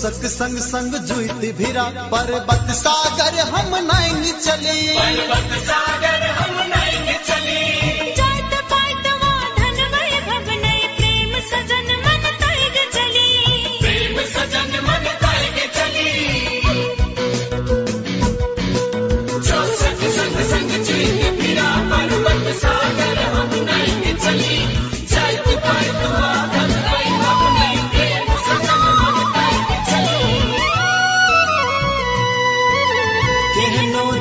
सक संग संग जुइत भिरा। पर्वत सागर हम नहीं चले। पर्वत सागर हम नहीं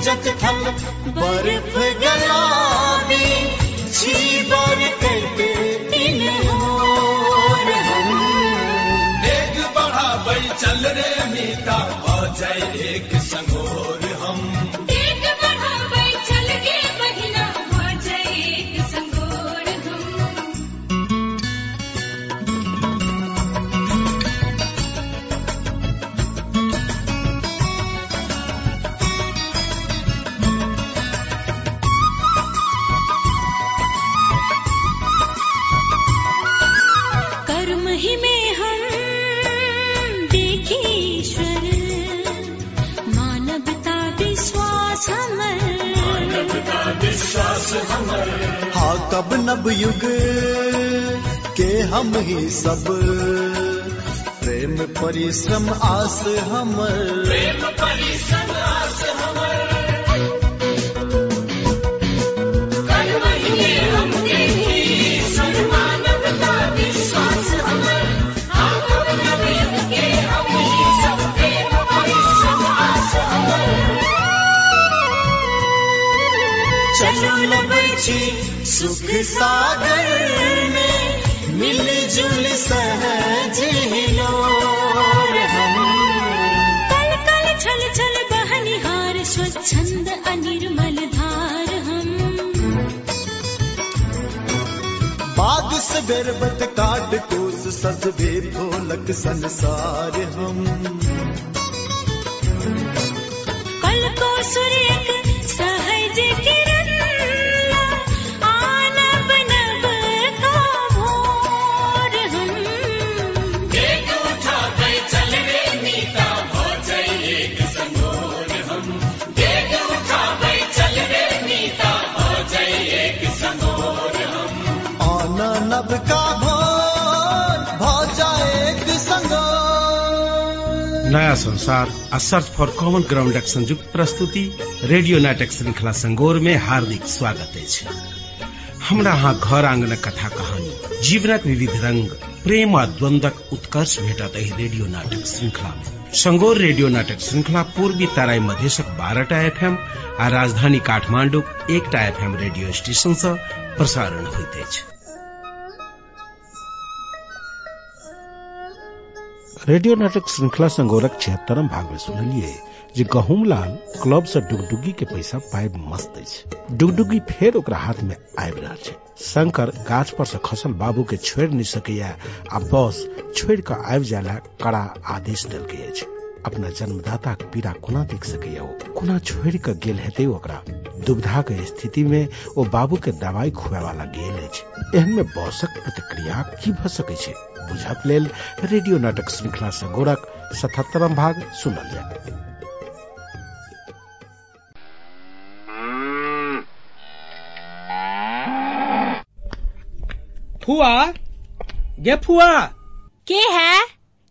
जत थल बर्फ़ गलाबी छीबर करके दिन होर हम डेग बढ़ाबै चल रे मीता हो जाए एक हा कब नब युग के हम ही सब? प्रेम परिश्रम आस हमर। प्रेम परिश्रम लबै सुख सागर में मिल जुल सहज हिलोर हम। कल कल छल छल बहनिहार स्वच्छंद अनिर्मल धार हम। बाग से बेरबत काट कोस सज भी ढोलक संसार हम। कल को सूर्य नयाँ संसार आ सर्च फॉर कॉमन ग्राउंडक संयुक्त प्रस्तुति रेडियो नाटक श्रृंखला संगोर में हार्दिक स्वागत अछि। हमरा अहाँ घर आंगनक कथा कहानी, जीवनक विविध रंग, प्रेम आ द्वंदक उत्कर्ष भेटत रेडियो नाटक श्रृंखला में संगोर रेडियो नाटक श्रृंखला पूर्वी तराई मधेशक बारहटा एफएम आ राजधानी काठमांडूक एकटा एफएम रेडियो स्टेशन सँ प्रसारण होइत अछि। रेडियो नाटक श्रृंखला संगोरक छिहत्तरम भाग में सुनलिए जे गहूम लाल क्लब से डुगडुगी के पैसा पाइब मस्त अछि। डुगडुगी फेर हाथ में आबि रहल छै। शंकर गाछ पर से खसल बाबू के छोड़ि नहीं सकैया आ बस छोड़ि कऽ आबि ला कड़ा आदेश देलकै अछि। अपना जन्मदाता के पीड़ा कोना देख सकैया कोना छोड़ि कऽ गेल हेतै दुविधा के स्थिति में ओ बाबू के दवाई खुआए वाला गेल अछि। एहन में बौसक प्रतिक्रिया की भ सकै बुझक लेल रेडियो नाटक श्रृंखला संगोरक सतहत्तरम भाग सुनल जाय फुआ? गे फुआ? के है?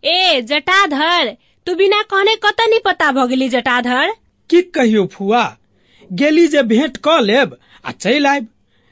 ए जटाधर तू बिना कहने कत नहीं पता भ गेली जटाधर? की कहियो फुआ? गेली जे भेंट क लेब आ चलि आयब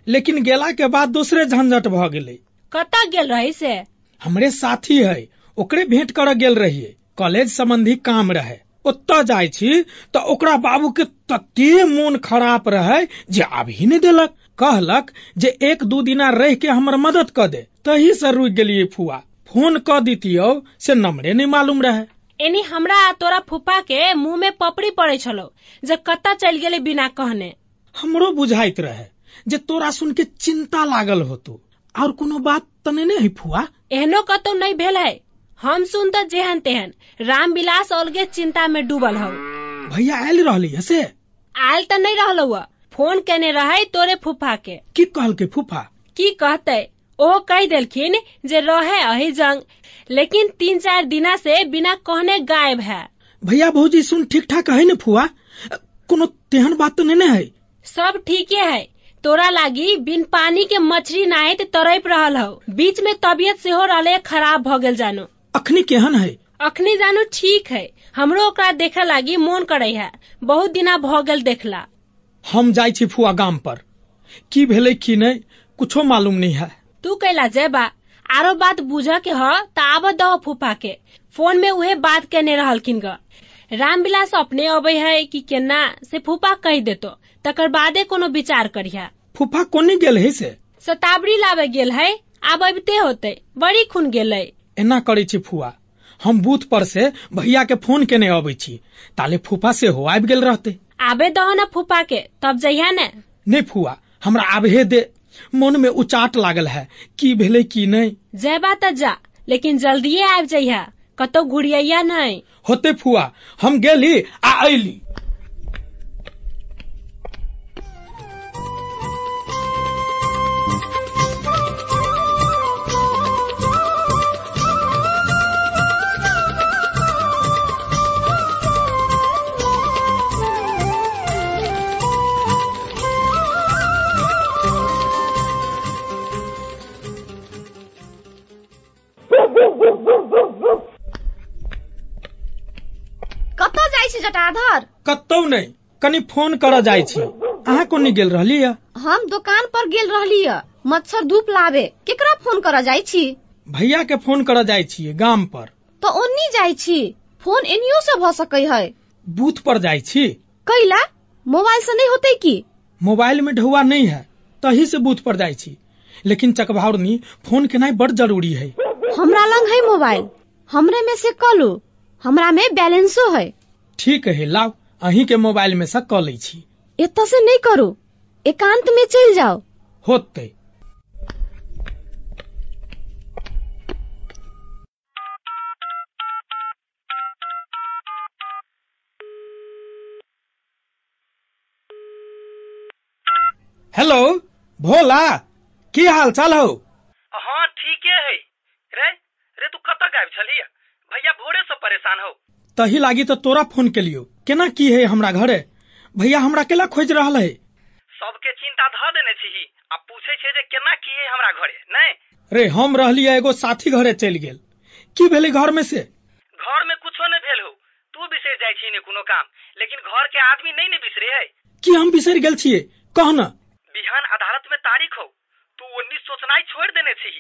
लेकिन गेला के बाद दूसरे झंझट भ गेलै। कत गेल रही से? हमरे साथी है ओकरे भेंट कर गेल रहिए। कॉलेज संबंधी काम रहे। ओतऽ जाइ छी तऽ ओकरा बाबू के तते मोन खराब रहे जे आबही नहि देलक। कहलक जे एक दू दिना रह के हमर मदद क दे तही से रुक गेलिए फुआ। फ़ोन क दितियौ से नंबरे नहीं मालूम रहे। एनी हमरा आ तोरा फूफा के मुँह में पपड़ी पड़े छलो जे कत चल गेले बिना कहने। हमरो बुझाइत रहे जे तोरा सुन के चिंता लागल होतो। और कोनो बात तने नहीं फुआ। एहनो कतौ नहीं भेल है हम सुन त जेहन तेहन राम विलास अलगे चिंता में डूबल हौ भैया आयल रहली है से? आयल त नहीं रहलो फ़ोन केने रहे तोरे फूफा के की कहल के फूफा? की कहते? ओ कह देलखिन जे रहे अही जंग लेकिन तीन चार दिना से बिना कहने गायब है भैया भौजी सुन ठीक ठाक है न फुआ। कोनो तेहन बात तो नहीं न है सब ठीक है तोरा लागी बिन पानी के मछली नाहित तरप रहल हो। बीच में तबियत सेहो रहले खराब भ गेल जानो। अखनी केहन है? अखनी जानो ठीक है। हमरो ओकरा देखे लागी मोन करे है बहुत दिना भ गेल देखला। हम जाइ छी फुआ गाम पर। की भेलै की नहीं कुछो मालूम नहीं है। तू कैला जेबा। आरो बात बुझ के ह त आब दह फूफा के। फ़ोन में उहे बात केने रहलखिन ग। रामविलास अपने अबै है कि केना से फूफा कह देतो। तकर बादे कोनो विचार करिया फूफा कोने गेल है से? सताबड़ी लावे गेल है आब अबते होते बड़ी खून गेलै। एना करे छी फुआ हम बूथ पर से भैया के फ़ोन केने अबै छी ताले फूफा से हो आबि गेल रहते। आबे दहो न फूफा के तब जइहा ने। नहीं फुआ हमरा आबहे दे मन में उचाट लागल है की भेलै की नहीं जेबा त जा लेकिन जल्दिए आबि जइहा कतौ घुरिया नहीं होते फुआ हम गेली आ अयली जटाधर कतौ नहीं कनी फ़ोन करऽ जाइ छी। अहाँ कोनी गेल रहली है हम दुकान पर गेल रहली है मच्छर धूप लावे केकरा फ़ोन करऽ जाइ छी? भैया के फ़ोन करऽ जाइ छियै गाम पर। तो ओन्नी जाइ छी फ़ोन एनियो से भ सकै है बूथ पर जाइ छी? कैला मोबाइल से नहीं होते की? मोबाइल में ढौआ नहीं है तही से बूथ पर जाइ छी। लेकिन चकभावनी फ़ोन केनाइ बड़ ज़रूरी है हमरा लंग है मोबाइल हमरे में से कलू हमरा में बैलेंसो है ठीक है लाओ अही के मोबाइल में से कऽ लै छी। एतऽ से नहीं करू एकांत में चल जाओ होते। हेलो भोला की हाल चाल हो? हाँ ठीके है। रे रे तू कतऽ गायब छली भैया भोरे से परेशान हो। तही लागी तो तोरा फ़ोन केलियो। केना की है हमरा घरे? भैया हमरा केला खोज रहल है। सबके चिंता धऽ देने छी आ पूछे छै जे केना की है हमरा घरे नहीं रे हम रहलियै एगो साथी घरे चलि गेल। की भेलै घर में से? घर में कुछो नहीं भेल हो तू बिसरि जाइ छी ने कोनो काम लेकिन घर के आदमी नहीं ने बिसरे है। की हम बिसरि गेल छियै? कह न। बिहान अदालत में तारीख हो तू ओन्नी सोचनाइ छोड़ देने छी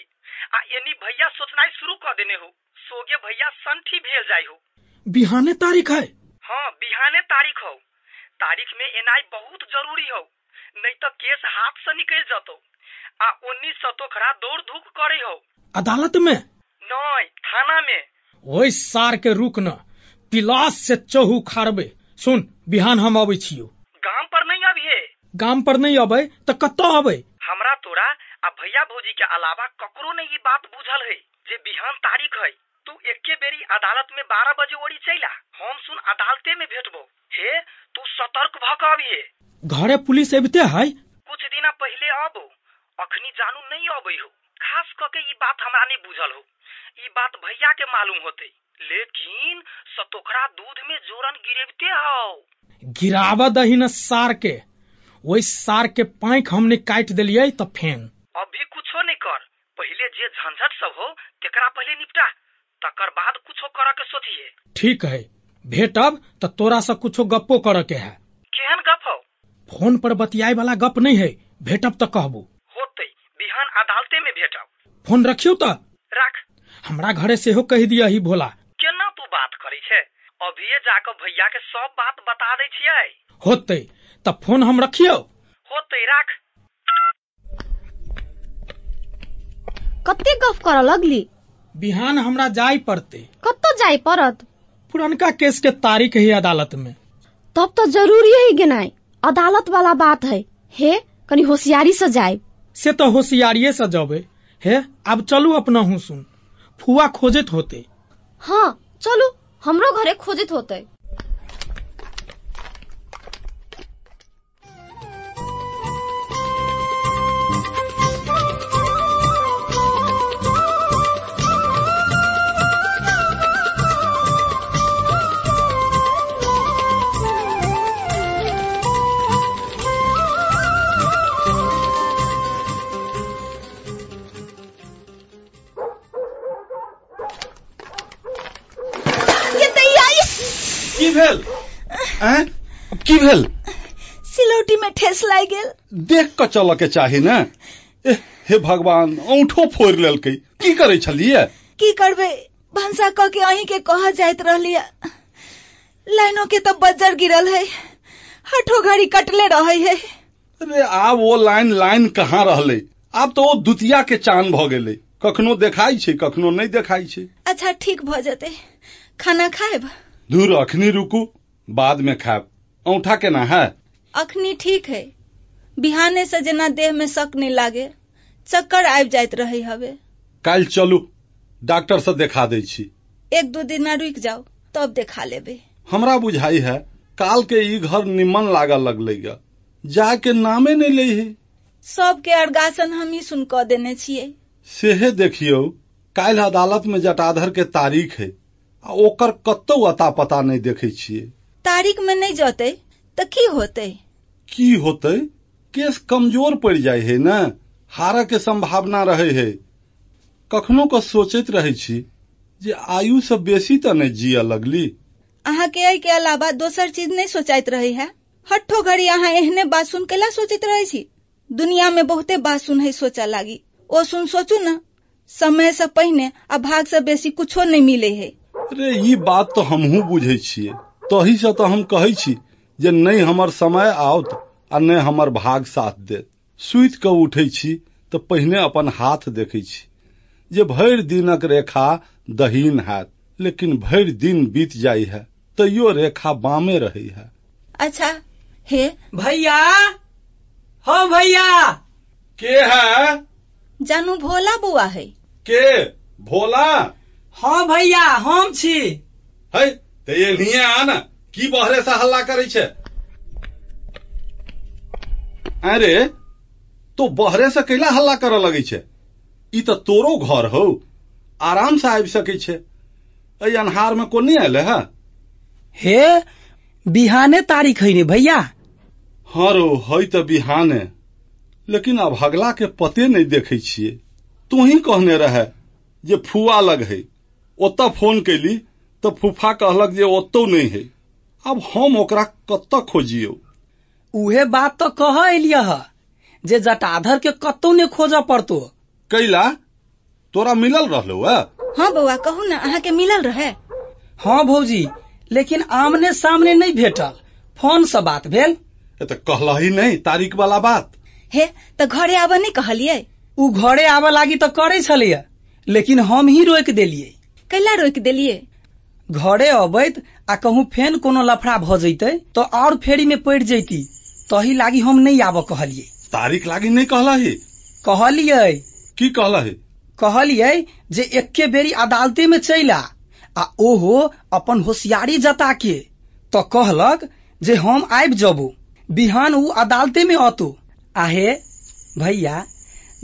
आ एनी भैया सोचनाइ शुरू कर देने हो सोगे भैया संठी भेल जाइ हो। बिहाने तारीख है। हाँ बिहाने तारीख हो। तारीख में एनाइ बहुत ज़रूरी हो नहीं तो केस हाथ से निकल जतो। आ उन्नीस सतोखरा दौड़ धूप करे हो। अदालत में? नहीं थाना में। ओइ सार के रुक न पिलास से चहु खारबे। सुन बिहान हम अबै छियौ। गाँव पर नहीं अबिए गाम पर नहीं अबै त कतऽ अबै हमरा तोरा आ भैया भौजी के अलावा ककरो ने ई बात बुझल है जे बिहान तारीख है। तू एके अदालत में बारह बजे ओड़ी चला। हम सुन अदालते में भेटबो। हे तू सतर्क भ के घरे पुलिस अबिते है? कुछ दिना पहले अबो। अखनी जानू नहीं अबै हो। खास क के बात हमरा नहीं बुझल हो। बात भैया के मालूम होते। लेकिन सतोखरा दूध में जोरन गिरेबते हो। गिराव दही न सार के। ओइ सार के पाँख हमने काट दिलिये त फेन अभी कुछो नहीं कर पहले जे झंझट सब हो तेकरा पहले निपटा तकर बाद कुछो कर के सोचिए ठीक है। भेटब त तोरा से कुछ गप्पो कर के है। केहन गप हो? फ़ोन पर बतियाए वाला गप नहीं है। भेटब तो कहबू। होते बिहान अदालते में भेटब। फ़ोन रखियो त। राख। हमरा घरे सेहो कह दिया ही भोला। केना तू बात करी छे? अभिये जाकर भैया के सब बात बता दे छियै। होते त फ़ोन हम रखियो। होते राख। कते गफ करऽ लगली? बिहान हमरा जाय पड़ते। कतऽ जाय पड़त? पुरनका केस के तारीख है अदालत में। तब तो ज़रूरी है गिनाए अदालत वाला बात है। हे कनी होशियारी से जाए से तो होशियारिये से जबे हे अब चलू अपना हूँ सुन फुआ खोजत होते। हाँ चलू। हमरो घरे खोजित होते। की भेल हैं? की भेल सिलौटी में ठेस लागि गेल। देख के चल के चाही ने। एह, हे भगवान औंठो फोड़ि लेलकै। की करै छलियै? की करबै? भंसा कह के अहीं के कह जाइत रहलिय। लाइनो के तो बज्जर गिरल है। हठो घड़ी कटले रहे है। अरे आब ओ लाइन लाइन कहाँ रहलै? आब तो दुतिया के चान भऽ गेलै। कखनो देखाई छै कखनो नहि देखाई छै। अच्छा ठीक भ जेतै। खाना खाएब? दूर अखनी रुकू बाद में खायब औंठा केना है? अखनी ठीक है। बिहाने से जेना देह में शक नहीं लागे चक्कर आबि जाइत रहे हवे। काल्हि चलू डॉक्टर से देखा दै छी। एक दू दिन रुक जाओ तब देखा लेबै। हमरा बुझाई है काल के ई घर निमन लागल लगलै ग। जाय के नामे नहीं लै है। सबके अर्गासन हमही सुन क देने छियै। सेहे देखियो काल्हि अदालत में जटाधर के तारीख है। आ ओकर कतौ अता पता नहीं देखे छियै। तारीख में नहीं जते त की होते? की होतै? केस कमज़ोर पड़ि जाइ है न? हारऽ के संभावना रहे है। कखनो क सोचैत रहै छी जे आयु से बेसी तऽ नहि जिय लगली। अहाँ के एहि के अलावा दोसर चीज़ नहीं सोचाइत रहे है? हट्ठो घड़ी अहाँ एहने बात सुन केला सोचैत रहे छी? दुनिया में बहुते बात सुन है सोचा लागी। ओ सुन सोचू न समय से पहिने आ भाग से बेसी कुछो नहीं मिले है। अरे ई बात तो हमहू बुझै छियै। तही से तऽ हम कहै छी जे नहि हमर समय आओत आ नहि हमर भाग साथ देत। सुति कऽ उठै छी तऽ पहिने अपन हाथ देखै छी जे भरि दिनक रेखा दहीन हैत लेकिन भरि दिन बीत जाइ है तैयो रेखा बामे रही है। अच्छा हे? भैया! हो भैया! के है? जानू भोला बुआ है। के? भोला? हाँ भैया हम छी। है ते ये आ न की बहरे से हल्ला करै छै? अरे तो बहरे से कैला हल्ला करऽ लगै छै? ई तऽ तोरो घर हौ आराम से आबि सकै छै। एहि अन्हार में कोन नहीं आयल है? हे बिहाने तारीख है ने भैया? हाँ रो है तऽ बिहाने लेकिन अब हगला के पते नहीं देखे छियै। तू ही कहने रहे जे फुआ लग है। ओतऽ फ़ोन कैली तऽ फूफा कहलक जे ओतौ नहीं है। अब हम ओकरा कतऽ खोजियौ? उहे बात तो कह एलिय जे जटाधर के कतौ ने खोजऽ पड़तो। कैला तोरा मिलल रहलो है हाँ बउआ कहू न अहाँ के मिलल रहे? हाँ भौजी लेकिन आमने सामने नहीं भेटल। फ़ोन से बात भेल। ए तऽ कहलही नहीं तारीख वाला बात। हे तो घरे आबऽ नहीं कहलियै? उ घरे आबऽ लागी तो करे छलैया लेकिन हम ही रोक देलियै। कैला रोकि देलियै घरे अबैत आ कहूँ फेन कोनो लफड़ा भ जैते तो और फेरी में पड़ जैती। तही लागी हम नहीं आब कहलियै तारीख लागी नहीं कहलही? कहलियै। की कहलही? कहलियै जे एके बेरी अदालते में चैला आ ओहो अपन होशियारी जता के तो कहलक जे हम आबि जबो। बिहान उ अदालते में अतो। आहे भैया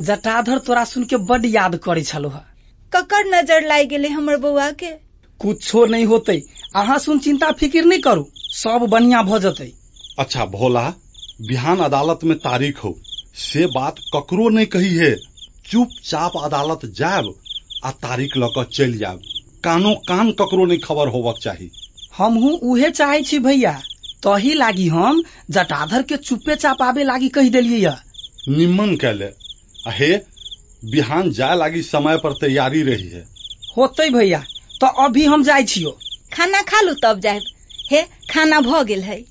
जटाधर तोरा सुन के बड याद करे छलो है ककर नज़र लागि गेलै हमर बउआ के कुछो नहीं होते। अहाँ सुन चिंता फिकिर नहीं करू। सब बढ़िया भ जते। अच्छा भोला बिहान अदालत में तारीख हो। से बात ककरो नहीं कही है। चुपचाप अदालत जाब आ तारीख ल क चलि जाब कानो कान ककरो नहीं खबर होबक चाही। हमहू उहे चाहे छी भैया। तही लागी हम जटाधर के चुपे चापाबे लागी कह देलियै या निम्मन कैले। आ हे बिहान जाय लागी समय पर तैयारी रही है। होते भैया तो अभी हम जाय छियो। खाना खा लू तब जायब। हे खाना भ गेल है।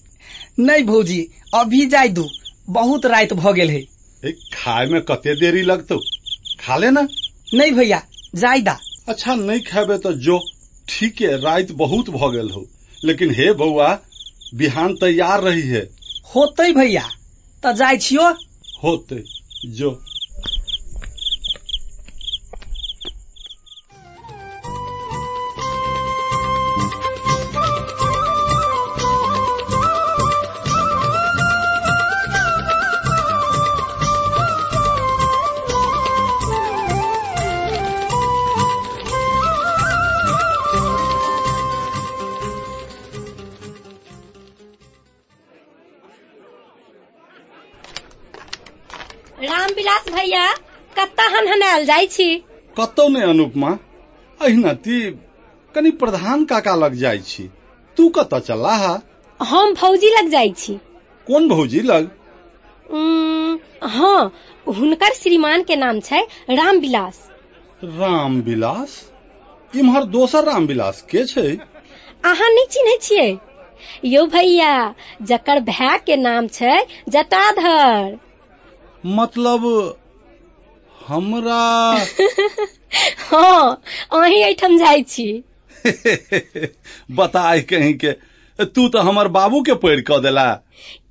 नहीं भौजी अभी जाय दू। बहुत रात भ गेल है। खाए में कते देरी लगतो? खा लेना नहीं भैया जाय दा। अच्छा नहीं खेबे तो जो। ठीक है रात बहुत भ गेल हो। लेकिन हे बउआ बिहान तैयार रही है। होते भैया तो जाय छियो। होते जो। हनहनायल जाइ छी। कतौ नहीं अनुपमा अहिना ती कनी प्रधान काका लग जाइ छी। तू कतऽ चला हा? हम भौजी लग जाइ छी। कोन भौजी लग? हाँ हुनकर श्रीमान के नाम छै रामविलास राम विलास इम्हर दोसर राम विलास के छै? अहाँ नहीं चिन्है छियै? यौ भैया जकर भाय के नाम छै जटाधर। मतलब हमरा। हाँ अहीं एहिठाम जाइ छी। बताय कहीं के तू तो हमर बाबू के पैर कऽ देला।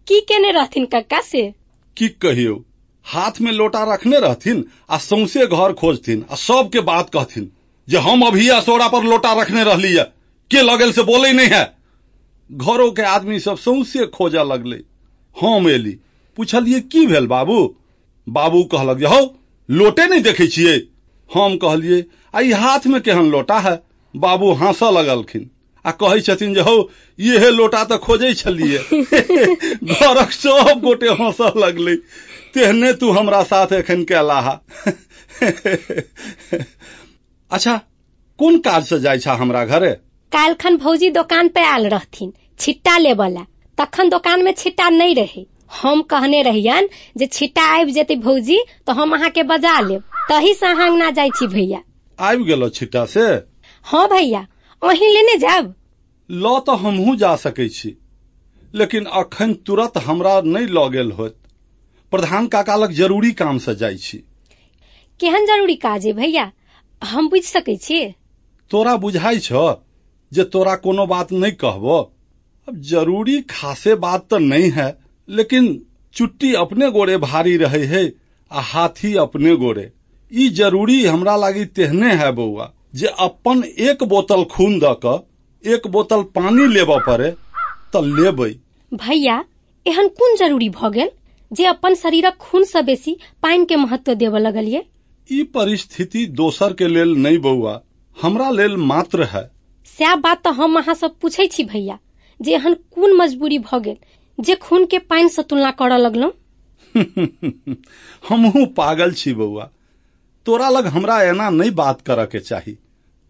की केने रहथिन कक्का से? की कहियो हाथ में लोटा रखने रहथिन आ सौंसे घर खोजथिन आ सबके बात कहथिन जे हम अभी असोरा पर लोटा रखने रहली है के लगल से बोले नहीं है? घरों के आदमी सब सौंसे खोजऽ लगले। हम एली पूछलिए की भेल बाबू? बाबू कहलक जे हौ लोटे नहीं देखे छियै। हम कहलिए आ ई हाथ में केहन लोटा है? बाबू हंसऽ लगलखिन। आ कहै छथिन जे हौ इहे लोटा तऽ खोजै छलिए घरक सब गोटे हंसऽ लगलै। तेहने तू हमरा साथ एखन कैला हा अच्छा कोन काज से जाइ छा हमरा घरे? काल्खन भौजी दुकान पे आयल रहथिन छिट्टा लेबला तखन दुकान में छिट्टा नहीं रहे। हम कहने रहियन जे छिट्टा आबि जेतै भौजी तो हम अहाँ के बजा लेब। तही से अहाँ अंगना जाइ छी भैया। आबि गेलो छिट्टा से? हाँ भैया अहीं लेने जाब। लऽ तऽ हमहूँ जा सकै छी लेकिन अखन तुरत हमरा नहि लऽ गेल होत प्रधान काका लग ज़रूरी काम से जाइ छी। केहन ज़रूरी काज है भैया? हम बुझि सकै छी। तोरा बुझाइ छ जे तोरा कोनो बात नहीं कहबो। अब ज़रूरी खासे बात तो नहीं है। लेकिन चुट्टी अपने गोड़े भारी रहे है आ हाथी अपने गोड़े ई ज़रूरी हमरा लागी तेहने है बउआ जे अपन एक बोतल खून द क एक बोतल पानी लेबऽ पड़े तऽ लेबै। भैया एहन कोन ज़रूरी भऽ गेल जे अपन शरीरक खून से बेसी पानी के महत्व देबऽ लगलिए ई परिस्थिति दोसर के लेल नहीं बउआ हमरा लेल मात्र है। सएह बात तऽ हम अहाँ सब पूछै छी भैया जे एहन कोन मजबूरी भऽ गेल जे खून के पानि से तुलना करऽ लगलहुँ हमहू पागल छी बौआ। तोरा लग हमरा एना नहीं बात करऽ के चाही।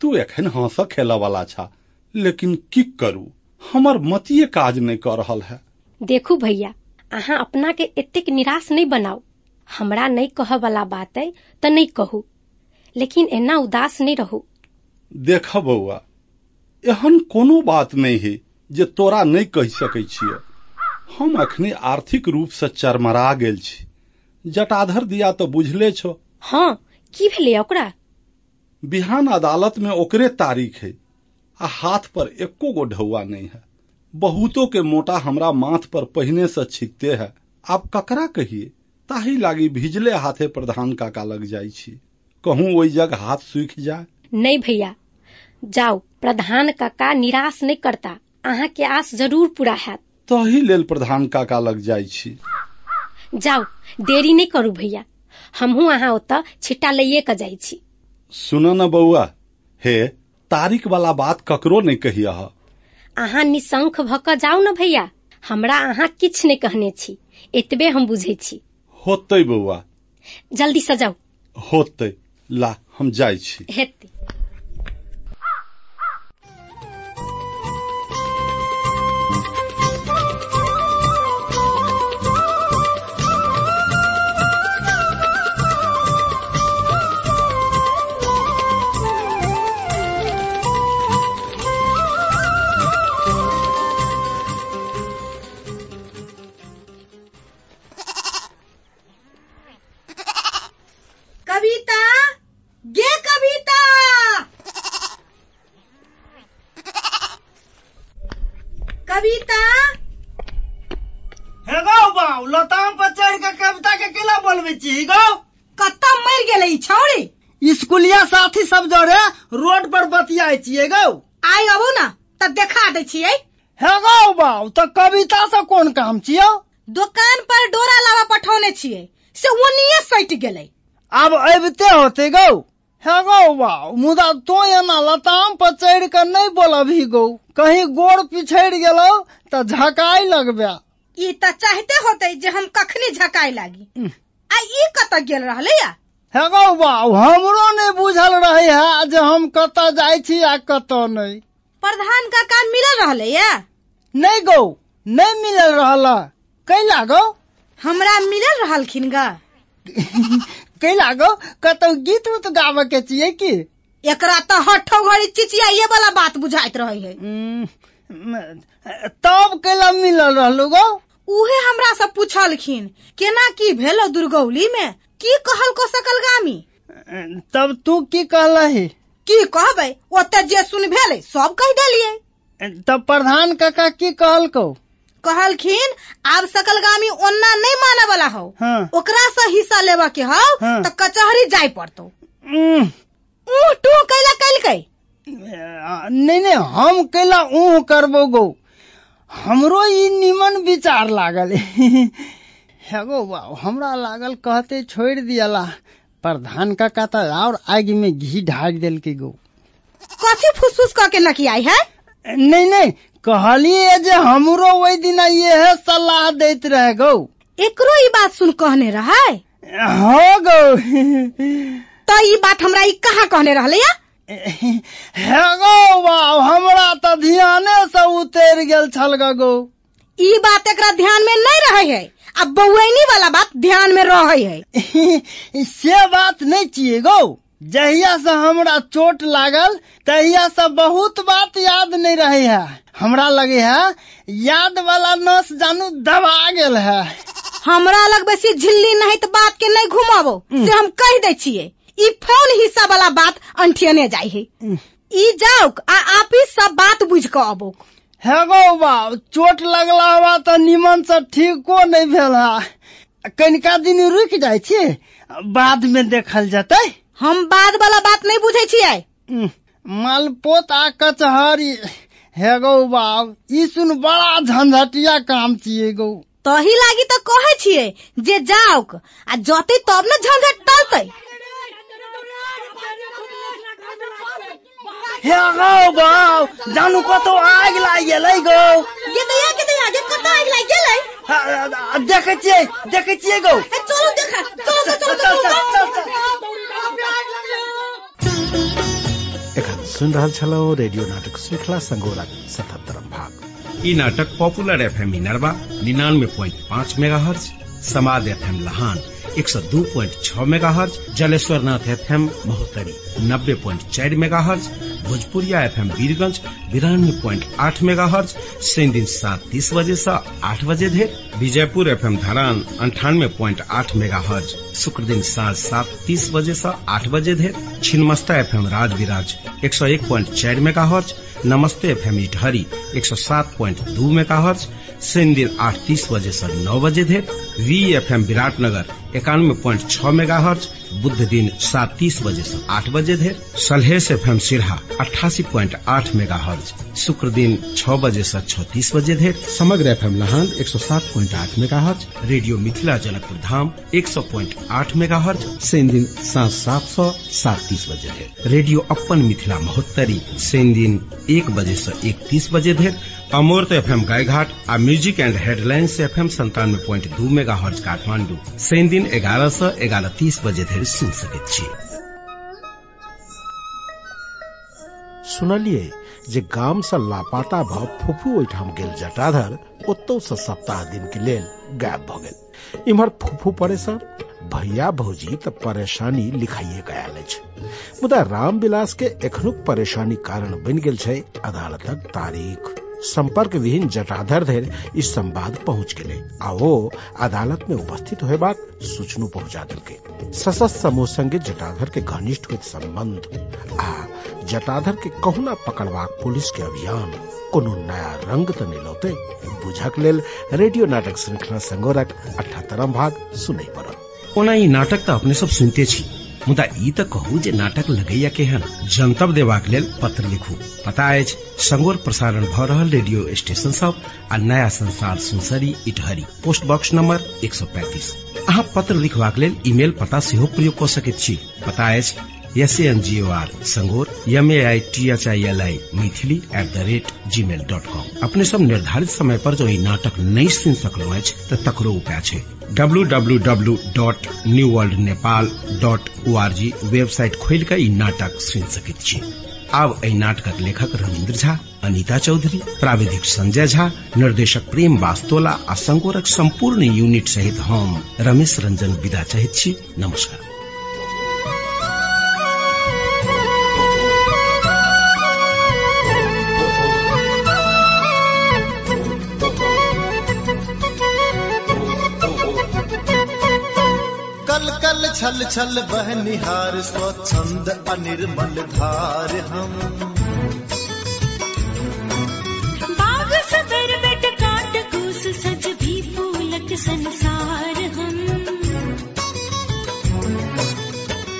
तू एखन हंस खेलऽ वाला छा लेकिन की करू? हमर मतिये काज नहीं कऽ रहल है। देखू भैया अहाँ अपना के एतेक निराश नहीं बनाउ। हमरा नहीं कहऽ वाला बात अइ तऽ नहीं कहू लेकिन एना उदास नहीं रहू। देख बौआ एहन कोनो बात नहीं है जे तोरा नहीं कहि सकै छियै। हम अखनी आर्थिक रूप से चरमरा गेल छी। जटाधर दिया तो बुझले छो। हाँ की भेलै ओकरा? बिहान अदालत में ओकरे तारीख है आ हाथ पर एको गो ढौआ नहीं है। बहुतों के मोटा हमरा माथ पर पहिने से छिकते है। आप ककरा कहिए? ताही लागी भिजले हाथे प्रधान काका लग जाइ छी। कहूँ ओहि जग हाथ सूखि जाए नहीं भैया। जाओ प्रधान काका निराश नहीं करता। अहाँ के आस ज़रूर पूरा हैत तही लेल प्रधान काका लग जाइ छी। जाओ देरी नहीं करू भैया। हमहू अहाँ ओतऽ छिट्टा लइये के जाइ छी। सुन न बौआ हे तारीख वाला बात ककरो नहीं कहिया अहाँ। निशंक भऽ कऽ जाउ न भैया। हमरा अहाँ किछु नहीं कहने छी। एतबे हम बुझै छी। होतै बौआ। जल्दी से जाउ। होतै। ला हम जाइ छी। हेतै। होते गौ। हे गौ बाऊ मुदा तो एना लताम पर चढ़ के नहीं बोलबही गौ। कहीं गोड़ पिछड़ गेलो तो झकाई लगबे। ई त चाहते होते जे हम कखनी झकाय लागी। आ ई कत गेल रहलै या? हे गौ बाऊ हमरो नहीं बुझल रहे है जे हम कत जाइ छी आ कत नहीं प्रधान का काम मिलल रहले या? नहीं गौ नहीं मिलल रहला। कैला गौ? हमरा मिलल रहलखिन गा। कैला गौ कतौ गीत उत गावे के चाहिए की? एकरा तो हठो घड़ी चिचियाइए वाला बात बुझाइत रही है तब कैला मिलल रहलू गौ। उहे हमरा से पूछलखिन केना की भेलो दुर्गौली में की कहल को सकल गामी? तब तू की कहलही? की कहबै? ओते जे सुन भेले सब कह देलिए तब प्रधान काका की कहल को कहलखिन आब सकल गामी ओन्ना नहीं माने वाला हो। हाँ। ओकरा से हिस्सा लेवा के हो हाँ। तो कचहरी जाय पड़तो। ऊह टू कैला कैलकै? नहीं नहीं हम कैला ऊह करबो गो। हमरो ई निमन विचार लागल। हेगो बाबू हमरा लागल कहते छोड़ दियला। प्रधान काका तो और आग में घी ढाक दिल के गो। कथी फुसफुस करके नकियाई है? नहीं नहीं कहलिए जे हमरो वही दिन ये है सलाह देत रहे गो। एकरो ई बात सुन कहने रहे? हो गो। तो ई बात हमरा ई कहाँ कहने रहले या हेगो बाबू हमरा तो ध्याने से उतर गेल छल गो ई बात एकरा ध्यान में नहीं रहे है अब बउनी वाला बात ध्यान में रहे है। से बात नहीं चाहिए गो। जहिया से हमरा चोट लागल तहिया से बहुत बात याद नहीं रहे है। हमरा लगे है याद वाला नस जानू दबा गेल है। हमरा लग बेसी झिल्ली नहीं तो बात के नहीं घुमाबो से हम कह दे छिए ई फ़ोन हिस्सा वाला बात अंठियने जाई है। ई जाओ आ आप ही सब बात बुझ के अबो। हेगो बाब चोट लगला हुआ तो निमन से ठीको नहीं भेल है। कनिका दिन रुक जाय छी बाद में देखल जतै। हम बाद वाला बात नहीं बुझे छिए मालपोत आ कचहरी हेगो बाब ई सुन बड़ा झंझटिया काम छिए गो। तही लागी तो कहे छिए जे जाओ आ जते तब न झंझट टलते। हेगो बाब जानू कतो आग लाग गेलै गो। ये तो ये के आगे कत आग लाग गेलै। देखै छियै देखै छियै गो। चलो देखा चलो चलो चलो। एखन सुनि रहल छलहुँ रेडियो नाटक श्रृंखला संगोरक सतहत्तरम भाग। ई नाटक पॉपुलर एफएम इनरवा निन्यानवे पाँच मेगा हर्ज समाद एफएम लहान। एक सौ दो प्वाइंट छह megahertz Jaleshwar Nath F M Mahottari, नब्बे प्वाइंट चार megahertz Bhojpuriya F M Birgunj बिरानवे point आठ मेगा हर्ज शनि दिन सात तीस बजे से आठ बजे धेर विजयपुर एफ़ एम धरान अंठानवे प्वाइंट आठ मेगा हर्ज शुक्र दिन साँझ सात तीस बजे से आठ बजे धेर छिन्मस्ता एफएम राज विराज एक सौ एक प्वाइंट चार मेगा हर्ज नमस्ते एफ़ एम इटहरी, एक सौ सात प्वाइंट दो मेगा हर्ज शनि दिन आठ तीस बजे से नौ बजे धेर वी एफएम विराटनगर इक्यानवे प्वाइंट छह मेगा हर्ज बुध दिन सात तीस बजे से आठ बजे धेर सलहेस एफएम सिरहा अट्ठासी प्वाइंट आठ मेगा हर्ज शुक्र दिन छह बजे से तीस बजे धेर समग्र एफ़ एम लहान एक सौ सात प्वाइंट आठ mega hertz radio Mithila Janakpur Dham एक सौ प्वाइंट आठ मेगा हर्ज शनि दिन सात सात सौ सात तीस बजे धेर रेडियो अपन मिथिला महोत्तरी शनि दिन एक बजे से एक तीस बजे धेर अमूर्त एफएम गायघाट आ म्यूज़िक एंड हेडलाइंस एफएम संतानवे प्वाइंट दू मेगा हर्ज काठमांडू। शनि दिन एगारह से एगारह तीस बजे धरि सुन सकैत छी। सुनलिए जे गाम से लापता भ फुफू ओहिठाम गेल जटाधर, ओतौ से सप्ताह दिन के लेल गायब भ गेल। इम्हर फुफू परेशान, भैया भौजी त परेशानी लिखाइए के आयल अछि मुदा रामविलास के एखनुक परेशानी कारण बनि गेल छै अदालतक तारीख। संपर्क विहीन जटाधर धरि इस संवाद पहुँच गेलै आ ओ अदालत में उपस्थित होयबाक सूचनो पहुँचा देलकै सशस्त्र समूह संगे जटाधर के घनिष्ठ होइत संबंध। आ, जटाधर के कहुना पकड़बाक पुलिस के अभियान। कोनो नया रंग त लौते बुझक लेल रेडियो नाटक श्रृंखला संगोरक अठहत्तरम भाग सुनै पड़त। ओना ई नाटक तऽ अपने सब सुनते छी। मुदा ई तो कहू जे नाटक लगैया केहन। जनतब देवाक लेल पत्र लिखू। पता अछि, संगोर प्रसारण भ रहल रेडियो स्टेशन सब आ नया संसार Sunsari Itahari. Post box number एक सौ पैंतीस। अहाँ पत्र लिखबाक लेल ईमेल पता सेहो प्रयोग कऽ सकैत छी। पता अछि S N G O R संगोर M A I T H I L I Maithili at the rate gmail dot com अपने सब निर्धारित समय पर जो ई नाटक नहीं सुन सकलो अछि तऽ तकरो उपाय छै www.newworldnepal.org वेबसाइट खोलि कऽ नाटक सुनि सकैत छी आब एहि नाटकक लेखक रविन्द्र झा अनीता चौधरी प्राविधिक संजय झा निर्देशक प्रेम वास्तोला आ संकोरक संपूर्ण यूनिट सहित हम रमेश रंजन विदा चाहैत छी नमस्कार छल छल बह निहार स्वच्छंद अनिर्मल धार हम। बाग सबर बट काट कूस सज भी फूलक संसार हम।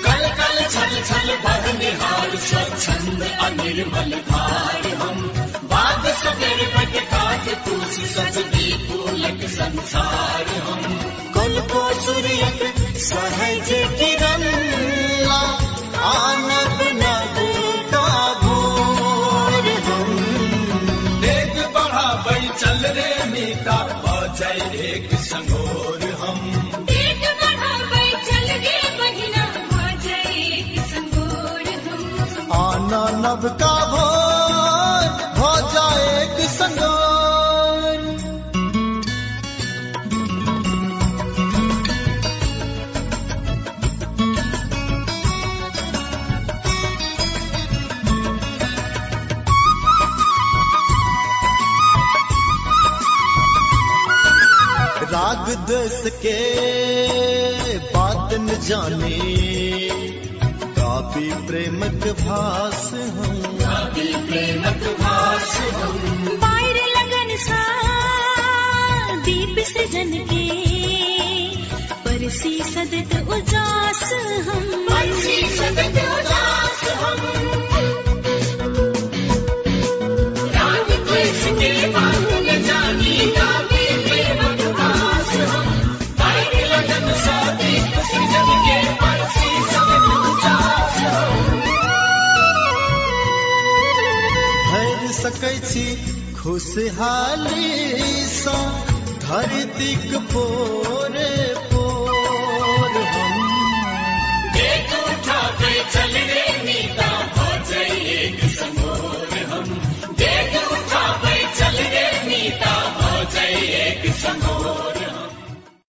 कल कल छल छल बह निहार स्वच्छंद अनिर्मल धार हम। बाग सवेर बट काट तुलस सजदी फूलक संसार हम। सहज किरण राग दस के बात जाने। कापी प्रेमक भास हम। कापी प्रेमक भास हम। पायर लगन सा दीप सृजन के। परसी सदत उजास हम। परसी सदत उजास हम। छी खुशहाली सा धरतीक पोरे पोर हम। देख उठा पे चल रे नीता हो जाइए एक